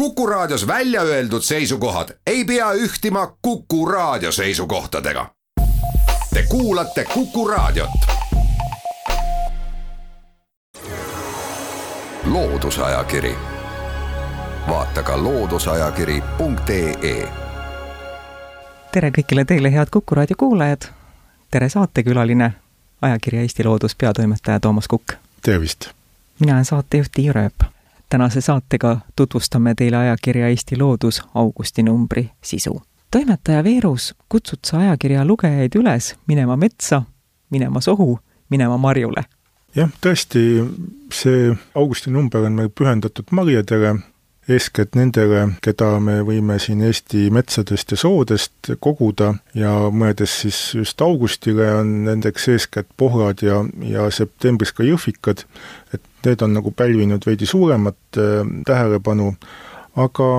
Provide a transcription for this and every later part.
Kuku Raadios välja öeldud seisukohad ei pea ühtima Kuku Raadio seisukohtadega. Te kuulate Kuku Raadiot. loodusajakiri, vaata ka looduseajakiri.ee. tere kõigile teile, head Kuku Raadio kuulajad. tere saatekülaline, ajakirja Eesti Loodus peatoimetaja Toomas Kukk. tervist! mina olen saatejuht Tiia Rööp tänase saatega tutvustame teile ajakirja Eesti Loodus augustinumbri sisu. toimetaja Veerus, kutsud sa ajakirja lugejaid üles minema metsa, minema sohu, minema marjule? jah, tõesti, see augustinumber on meil pühendatud marjadele, eeskätt nendele, keda me võime siin Eesti metsadest ja soodest koguda ja mõeldes siis just augustile, on nendeks eeskätt pohrad ja, ja septembris ka jõhvikad, et need on nagu pälvinud veidi suuremat äh, tähelepanu, aga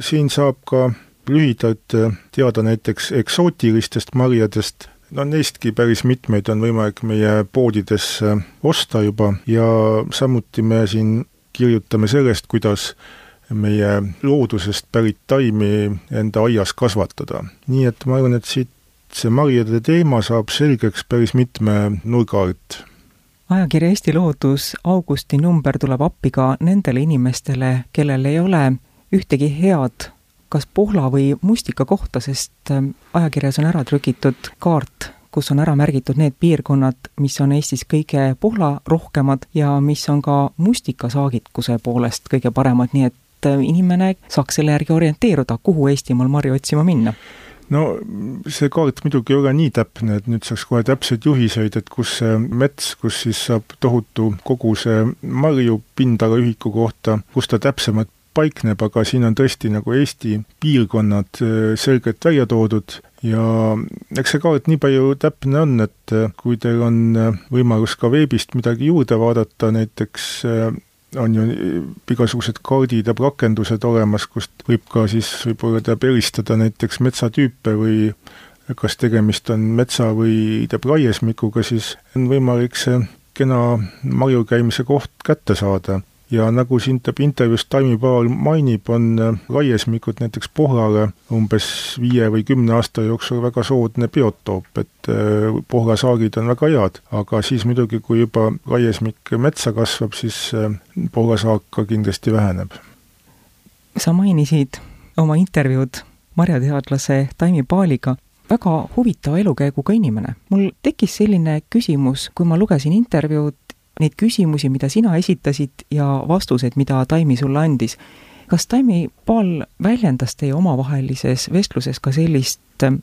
siin saab ka lühidalt äh, teada näiteks eksootilistest marjadest, no neistki päris mitmeid on võimalik meie poodides äh, osta juba ja samuti me siin kirjutame sellest, kuidas meie loodusest pärit taimi enda aias kasvatada. nii et ma arvan, et siit see marjade teema saab selgeks päris mitme nurga alt. Ajakirja Eesti Loodus augusti number tuleb appi ka nendele inimestele, kellel ei ole ühtegi head kas pohla või mustika kohta, sest ähm, ajakirjas on ära trükitud kaart, kus on ära märgitud need piirkonnad, mis on Eestis kõige pohlarohkemad ja mis on ka mustikasaagikuse poolest kõige paremad, nii et et äh, inimene saaks selle järgi orienteeruda, kuhu Eestimaal marju otsima minna no see kaart muidugi ei ole nii täpne, et nüüd saaks kohe täpseid juhiseid, et kus see mets, kus siis saab tohutu koguse marju pindala ühiku kohta, kus ta täpsemalt paikneb, aga siin on tõesti nagu Eesti piirkonnad äh, selgelt välja toodud. Ja eks see kaart nii palju täpne on, et äh, kui teil on võimalus ka veebist midagi juurde vaadata, näiteks on ju igasugused kaardid ja rakendused olemas, kust võib ka siis võib-olla teab eristada näiteks metsatüüpe või kas tegemist on metsa või teab raiesmikuga, siis on võimalik see kena marju käimise koht kätte saada ja nagu siin teeb intervjuus Taimi Paal mainib, on raiesmikud näiteks pohlale umbes viie või kümne aasta jooksul väga soodne biotoop, et äh, pohlasaagid on väga head, aga siis muidugi, kui juba raiesmik metsa kasvab, siis äh, pohlasaak ka kindlasti väheneb. sa mainisid oma intervjuud marjateadlase Taimi Paaliga väga huvitava elukäiguga inimene. mul tekkis selline küsimus, kui ma lugesin intervjuud neid küsimusi, mida sina esitasid ja vastuseid, mida Taimi sulle andis. kas Taimi Paal väljendas teie omavahelises vestluses ka sellist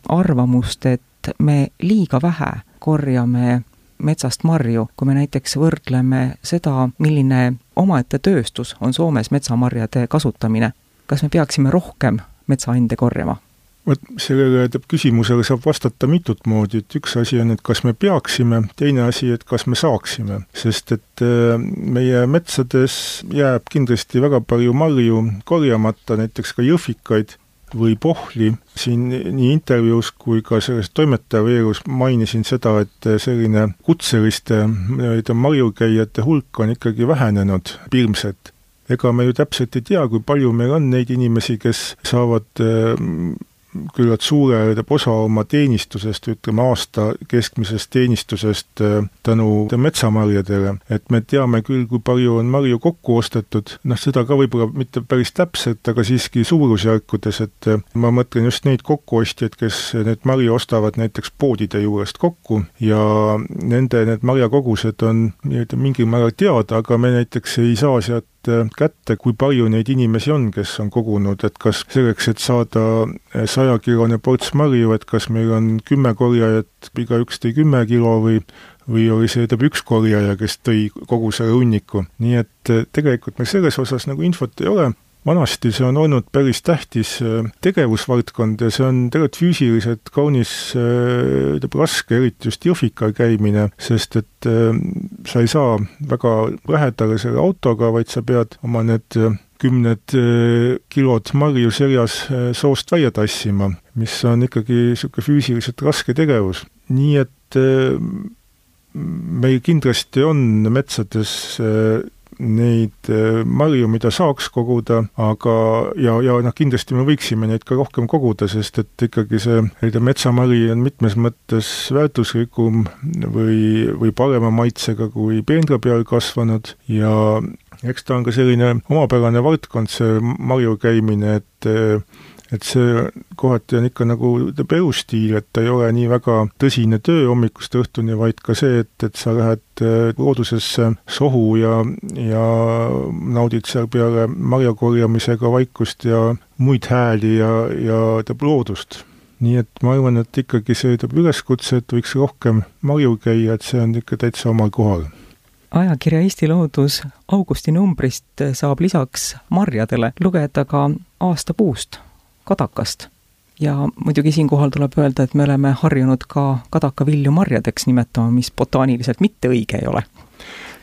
arvamust, et me liiga vähe korjame metsast marju, kui me näiteks võrdleme seda, milline omaette tööstus on Soomes metsamarjade kasutamine, kas me peaksime rohkem metsaande korjama? Vot sellele küsimusele saab vastata mitut moodi, et üks asi on, et kas me peaksime, teine asi, et kas me saaksime. sest et äh, meie metsades jääb kindlasti väga palju marju korjamata, näiteks ka jõhvikaid või pohli, siin nii intervjuus kui ka selles toimetaja veerus mainisin seda, et selline kutseliste nii-öelda marjukäijate hulk on ikkagi vähenenud piirmselt ega me ju täpselt ei tea, kui palju meil on neid inimesi, kes saavad äh, küllalt suure osa oma teenistusest, ütleme aasta keskmisest teenistusest äh, tänu metsamarjadele. et me teame küll, kui palju on marju kokku ostetud, noh seda ka võib-olla mitte päris täpselt, aga siiski suurusjärkudes, et äh, ma mõtlen just neid kokkuostjaid, kes neid marju ostavad näiteks poodide juurest kokku ja nende need marjakogused on nii-öelda mingil määral teada, aga me näiteks ei saa sealt kätte, kui palju neid inimesi on, kes on kogunud, et kas selleks, et saada äh, sajakilone ports marju, et kas meil on kümme korjajat, igaüks tõi kümme kilo või või oli see, ütleb, üks korjaja, kes tõi kogu selle hunniku. nii et äh, tegelikult meil selles osas nagu infot ei ole, vanasti see on olnud päris tähtis äh, tegevusvaldkond ja see on tegelikult füüsiliselt kaunis äh, ütleme, raske, eriti just Jõhvikal käimine, sest et äh, sa ei saa väga lähedale selle autoga, vaid sa pead oma need kümned kilod marju seljas soost välja tassima, mis on ikkagi niisugune füüsiliselt raske tegevus. nii et meil kindlasti on metsades neid äh, marju, mida saaks koguda, aga ja, ja noh, kindlasti me võiksime neid ka rohkem koguda, sest et ikkagi see nii-öelda metsamari on mitmes mõttes väärtuslikum või, või parema maitsega kui peenra peal kasvanud ja eks ta on ka selline omapärane valdkond, see marju käimine, et et see kohati on ikka nagu teeb elustiil, et ta ei ole nii väga tõsine töö hommikust õhtuni, vaid ka see, et, et sa lähed äh, loodusesse sohu ja, ja naudid seal peale marja korjamisega vaikust ja muid hääli ja, ja loodust. Nii et ma arvan, et ikkagi see teeb üleskutse, et võiks rohkem marju käia, et see on ikka täitsa omal kohal. Ajakirja Eesti Loodus augusti numbrist saab lisaks marjadele lugeda ka aastapuust kadakast. ja muidugi siinkohal tuleb öelda, et me oleme harjunud ka kadakavilju marjadeks nimetama, mis botaaniliselt mitte õige ei ole.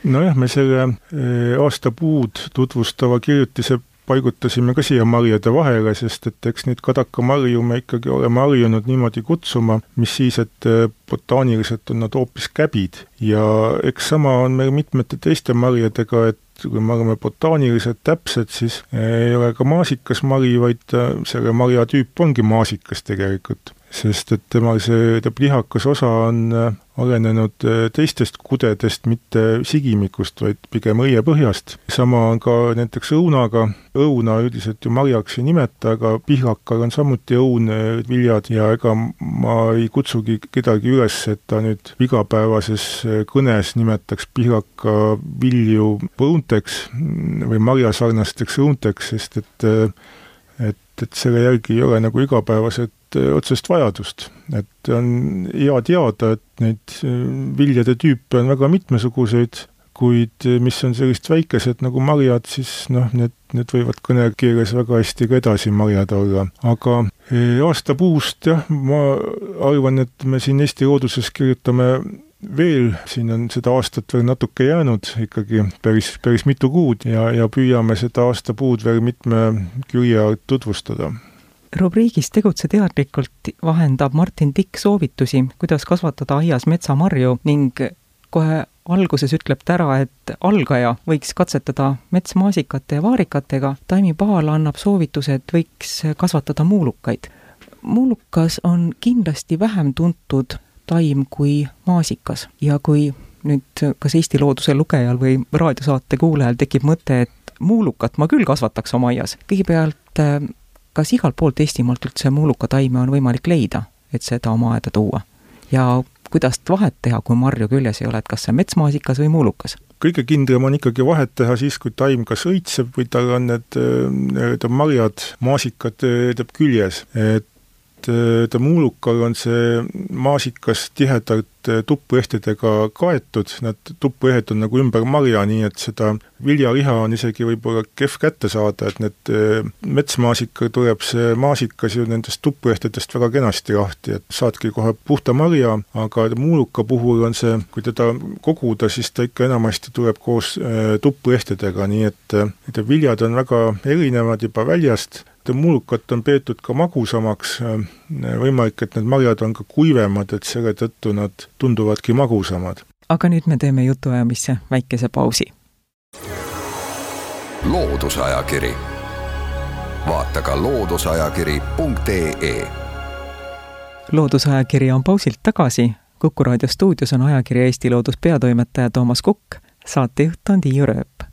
nojah, me selle eh, aastapuud tutvustava kirjutise paigutasime ka siia marjade vahele, sest et eks neid kadakamarju me ikkagi oleme harjunud niimoodi kutsuma, mis siis, et eh, botaaniliselt on nad hoopis käbid. ja eks sama on meil mitmete teiste marjadega, et kui me oleme botaaniliselt täpsed, siis ei ole ka maasikasmari, vaid äh, selle marja tüüp ongi maasikas tegelikult sest et temal see lihakas osa on äh, arenenud äh, teistest kudedest, mitte sigimikust, vaid pigem õiepõhjast. sama on ka näiteks õunaga, õuna üldiselt ju marjaks ei nimeta, aga pihlakal on samuti õunviljad ja ega ma ei kutsugi kedagi üles, et ta nüüd igapäevases äh, kõnes nimetaks pihlaka vilju õunteks või marjasarnasteks õunteks, sest et et, et selle järgi ei ole nagu igapäevaselt Eh, otsest vajadust. et on hea teada, et neid eh, viljade tüüpe on väga mitmesuguseid, kuid eh, mis on sellised väikesed nagu marjad, siis noh, need, need võivad kõnekeeles väga hästi ka edasi marjad olla. aga aastapuust jah, ma arvan, et me siin Eesti looduses kirjutame veel, siin on seda aastat veel natuke jäänud ikkagi päris, päris mitu kuud ja, ja püüame seda aastapuud veel mitme alt tutvustada rubriigis Tegutse teadlikult vahendab Martin Tikk soovitusi, kuidas kasvatada aias metsamarju ning kohe alguses ütleb ta ära, et algaja võiks katsetada metsmaasikate ja vaarikatega, Taimi Paal annab soovituse, et võiks kasvatada muulukaid. muulukas on kindlasti vähem tuntud taim kui maasikas ja kui nüüd kas Eesti Looduse lugejal või raadiosaate kuulajal tekib mõte, et muulukat ma küll kasvataks oma aias, kõigepealt kas igalt poolt Eestimaalt üldse muulukataime on võimalik leida, et seda oma aeda tuua? ja kuidas vahet teha, kui marju küljes ei ole, et kas see on metsmaasikas või muulukas? kõige kindlam on ikkagi vahet teha siis, kui taim kas õitseb või tal on need nii-öelda marjad, maasikad tähendab küljes, et et muulukal on see maasikas tihedalt tuppuehtedega kaetud, nad tuppuehed on nagu ümber marja, nii et seda viljaliha on isegi võib-olla kehv kätte saada, et need eh, metsmaasikal tuleb see maasikas ju nendest tuppuehtedest väga kenasti lahti, et saadki kohe puhta marja, aga muuluka puhul on see, kui teda koguda, siis ta ikka enamasti tuleb koos eh, tuppuehtedega, nii et need viljad on väga erinevad juba väljast muulukat on peetud ka magusamaks, võimalik, et need marjad on ka kuivemad, et selle tõttu nad tunduvadki magusamad. aga nüüd me teeme jutuajamisse väikese pausi. loodusajakiri, vaata ka looduseajakiri.ee loodusajakiri on pausilt tagasi, Kuku raadio stuudios on ajakirja Eesti Loodus peatoimetaja Toomas Kukk, saatejuht on Tiiu Rööp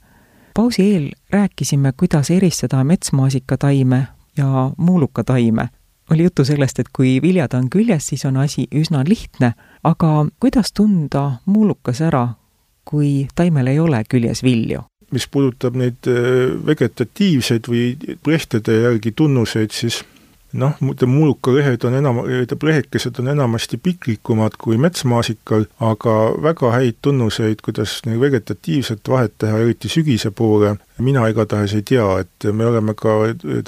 pausi eel rääkisime, kuidas eristada metsmaasikataime ja muulukataime. oli juttu sellest, et kui viljad on küljes, siis on asi üsna lihtne, aga kuidas tunda muulukas ära, kui taimel ei ole küljes vilju? mis puudutab neid äh, vegetatiivseid või lehtede järgi tunnuseid, siis noh, muulukarehed on enam, lehekesed on enamasti piklikumad kui metsmaasikal, aga väga häid tunnuseid, kuidas neil vegetatiivset vahet teha, eriti sügise poole, mina igatahes ei tea, et me oleme ka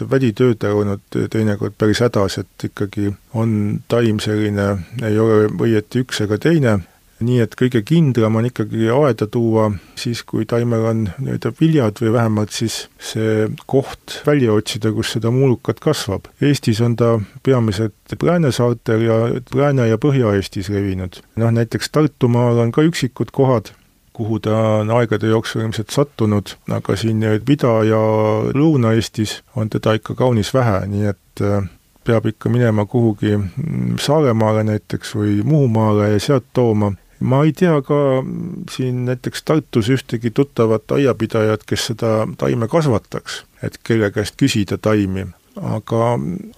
välitööde olnud teinekord päris hädas, et ikkagi on taim selline, ei ole õieti üks ega teine nii et kõige kindlam on ikkagi aeda tuua siis, kui taimel on nii-öelda viljad või vähemalt siis see koht välja otsida, kus seda muulukat kasvab. Eestis on ta peamiselt Prääne saartel ja Prääne- ja Põhja-Eestis levinud. noh, näiteks Tartumaal on ka üksikud kohad, kuhu ta on aegade jooksul ilmselt sattunud, aga siin Ida- ja Lõuna-Eestis on teda ikka kaunis vähe, nii et äh, peab ikka minema kuhugi mm, Saaremaale näiteks või Muhumaale ja sealt tooma. Ma ei tea ka siin näiteks Tartus ühtegi tuttavat aiapidajat, kes seda taime kasvataks, et kelle käest küsida taimi. Aga,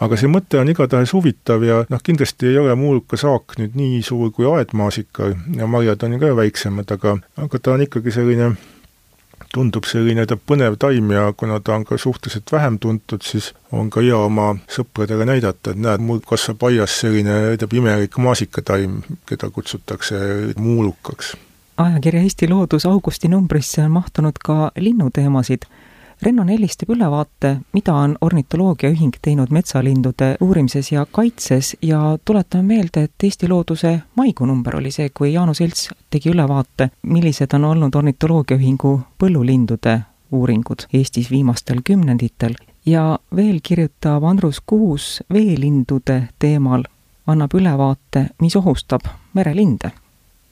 aga see mõte on igatahes huvitav ja noh, kindlasti ei ole muuluka saak nüüd nii suur kui aedmaasikal ja marjad on ju ka väiksemad, aga, aga ta on ikkagi selline tundub selline ta põnev taim ja kuna ta on ka suhteliselt vähem tuntud, siis on ka hea oma sõpradele näidata, et näed, mul kasvab aias selline, ütleb imelik maasikataim, keda kutsutakse muulukaks. ajakirja Eesti Loodus augusti numbrisse on mahtunud ka linnuteemasid Renno Nellistab ülevaate, mida on ornitoloogiaühing teinud metsalindude uurimises ja kaitses ja tuletame meelde, et Eesti Looduse maikuu number oli see, kui Jaanus Elts tegi ülevaate, millised on olnud ornitoloogiaühingu põllulindude uuringud Eestis viimastel kümnenditel ja veel kirjutab Andrus Kuus veelindude teemal, annab ülevaate, mis ohustab merelinde.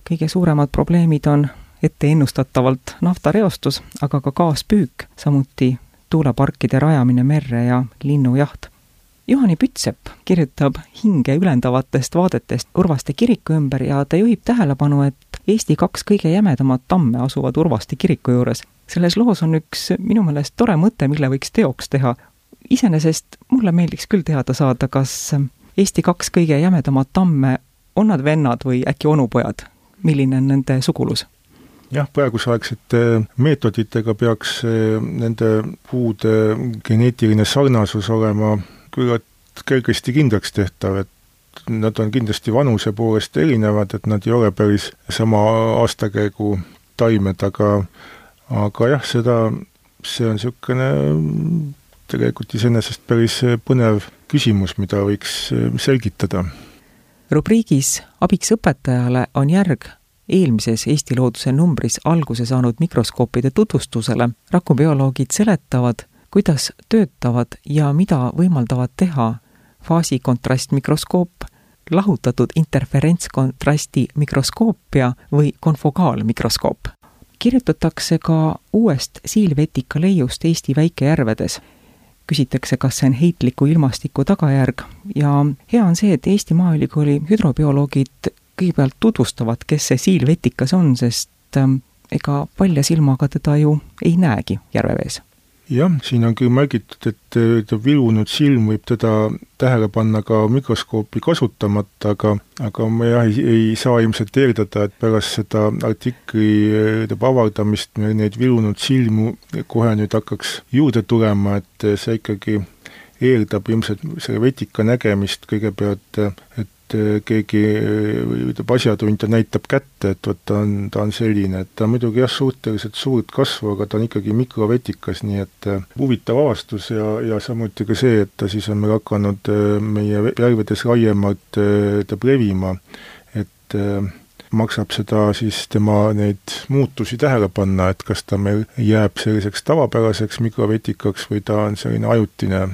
kõige suuremad probleemid on etteennustatavalt naftareostus, aga ka kaaspüük, samuti tuuleparkide rajamine merre ja linnujaht. Juhani Pütsepp kirjutab hinge ülendavatest vaadetest Urvaste kiriku ümber ja ta juhib tähelepanu, et Eesti kaks kõige jämedamat tamme asuvad Urvaste kiriku juures. selles loos on üks minu meelest tore mõte, mille võiks teoks teha. iseenesest mulle meeldiks küll teada saada, kas Eesti kaks kõige jämedamat tamme on nad vennad või äkki onupojad, milline on nende sugulus jah, praegusaegsete meetoditega peaks nende puude geneetiline sarnasus olema küllalt kergesti kindlaks tehtav, et nad on kindlasti vanuse poolest erinevad, et nad ei ole päris sama aastakäigu taimed, aga aga jah, seda, see on niisugune tegelikult iseenesest päris põnev küsimus, mida võiks selgitada. rubriigis Abiks õpetajale on järg eelmises Eesti Looduse numbris alguse saanud mikroskoopide tutvustusele rakubioloogid seletavad, kuidas töötavad ja mida võimaldavad teha faasikontrastmikroskoop, lahutatud interferentskontrasti mikroskoopia või konfogaalmikroskoop. kirjutatakse ka uuest siilvetika leiust Eesti väikejärvedes. küsitakse, kas see on heitliku ilmastiku tagajärg ja hea on see, et Eesti Maaülikooli hüdrobioloogid kõigepealt tutvustavad, kes see siilvetikas on, sest ähm, ega palja silmaga teda ju ei näegi järvevees. jah, siin on küll märgitud, et äh, ta vilunud silm võib teda tähele panna ka mikroskoopi kasutamata, aga aga ma jah, ei, ei saa ilmselt eeldada, et pärast seda artikli äh, avaldamist neid vilunud silmu kohe nüüd hakkaks juurde tulema, et äh, see ikkagi eeldab ilmselt selle vetika nägemist kõigepealt, et äh, keegi ütleb, asjatundja näitab kätte, et vot ta on, ta on selline, et ta muidugi jah, suhteliselt suurt kasvu, aga ta on ikkagi mikrovetikas, nii et äh, huvitav avastus ja, ja samuti ka see, et ta siis on meil hakanud meie järvedes laiemalt teab levima, et maksab seda siis tema neid muutusi tähele panna, et kas ta meil jääb selliseks tavapäraseks mikrovetikaks või ta on selline ajutine,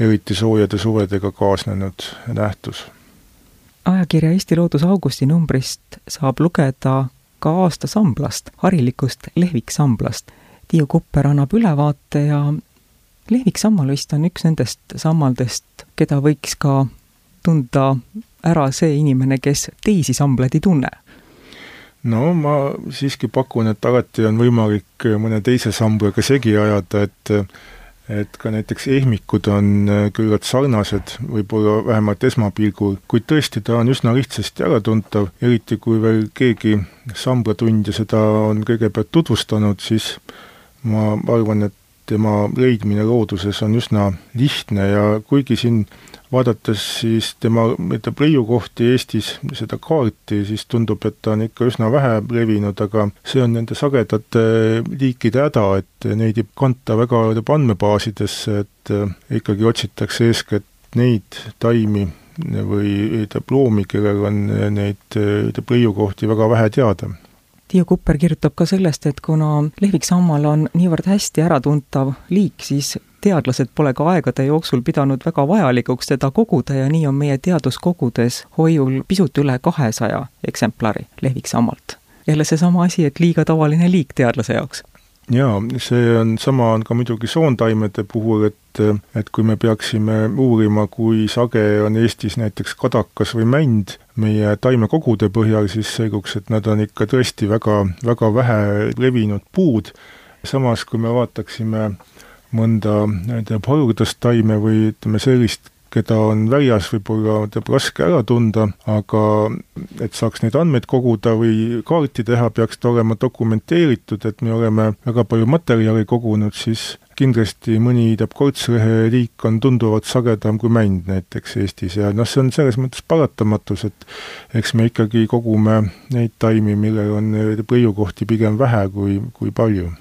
eriti soojade suvedega kaasnenud nähtus ajakirja Eesti Loodus augusti numbrist saab lugeda ka aastasamblast, harilikust lehviksamblast. Tiiu Kupper annab ülevaate ja lehviksammal vist on üks nendest sammaldest, keda võiks ka tunda ära see inimene, kes teisi samblaid ei tunne no ma siiski pakun, et alati on võimalik mõne teise sambaga segi ajada, et et ka näiteks ehmikud on äh, küllalt sarnased, võib-olla vähemalt esmapilgul, kuid tõesti, ta on üsna lihtsasti äratuntav, eriti kui veel keegi samblatundja seda on kõigepealt tutvustanud, siis ma arvan, et tema leidmine looduses on üsna lihtne ja kuigi siin vaadates siis tema, ütleb, leiukohti Eestis, seda kaarti, siis tundub, et ta on ikka üsna vähe levinud, aga see on nende sagedate liikide häda, et neid ei kanta väga, andmebaasidesse, et äh, ikkagi otsitakse eeskätt neid taimi või ütleb, loomi, kellel on neid, ütleb, leiukohti väga vähe teada Tiiu Kupper kirjutab ka sellest, et kuna lehviksammal on niivõrd hästi äratuntav liik, siis teadlased pole ka aegade jooksul pidanud väga vajalikuks teda koguda ja nii on meie teaduskogudes hoiul pisut üle kahesaja eksemplari lehviksammalt. jälle seesama asi, et liiga tavaline liik teadlase jaoks jaa, see on, sama on ka muidugi soontaimede puhul, et et kui me peaksime uurima, kui sage on Eestis näiteks kadakas või mänd meie taimekogude põhjal, siis selguks, et nad on ikka tõesti väga, väga vähe levinud puud, samas kui me vaataksime mõnda, ma ei tea, haruldast taime või ütleme, sellist keda on väljas võib-olla teeb raske ära tunda, aga et saaks neid andmeid koguda või kaarti teha, peaks ta olema dokumenteeritud, et me oleme väga palju materjali kogunud, siis kindlasti mõni teab kortsrehe liik on tunduvalt sagedam kui mänd näiteks Eestis ja noh, see on selles mõttes paratamatus, et eks me ikkagi kogume neid taimi, millel on põiukohti pigem vähe kui, kui palju.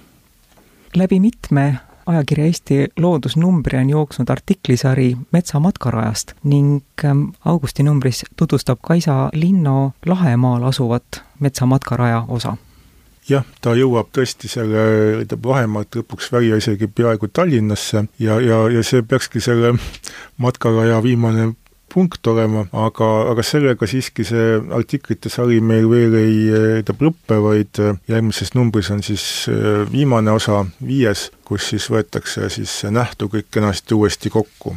läbi mitme ajakirja Eesti loodusnumbri on jooksnud artiklisari Metsa matkarajast ning ähm, augusti numbris tutvustab Kaisa Linno Lahemaal asuvat Metsa matkaraja osa. Jah, ta jõuab tõesti selle, ütleb Lahemaalt lõpuks välja isegi peaaegu Tallinnasse ja, ja, ja see peakski selle matkaraja viimane punkt olema, aga, aga sellega siiski see artiklite sari meil veel ei tähendab lõppe, vaid äh, järgmises numbris on siis äh, viimane osa, viies, kus siis võetakse siis see nähtu kõik kenasti uuesti kokku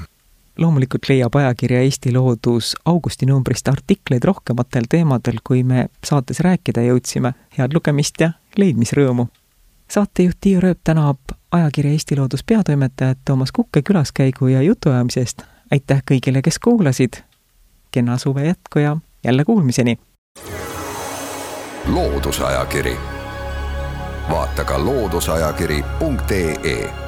loomulikult leiab ajakirja Eesti Loodus augusti numbrist artikleid rohkematel teemadel, kui me saates rääkida jõudsime. head lugemist ja leidmisrõõmu! saatejuht Tiiu Rööp tänab ajakirja Eesti Loodus peatoimetajat Toomas Kukke külaskäigu ja jutuajamise eest aitäh kõigile, kes kuulasid. kena suve jätku ja jälle kuulmiseni. loodusajakiri, vaata ka looduseajakiri.ee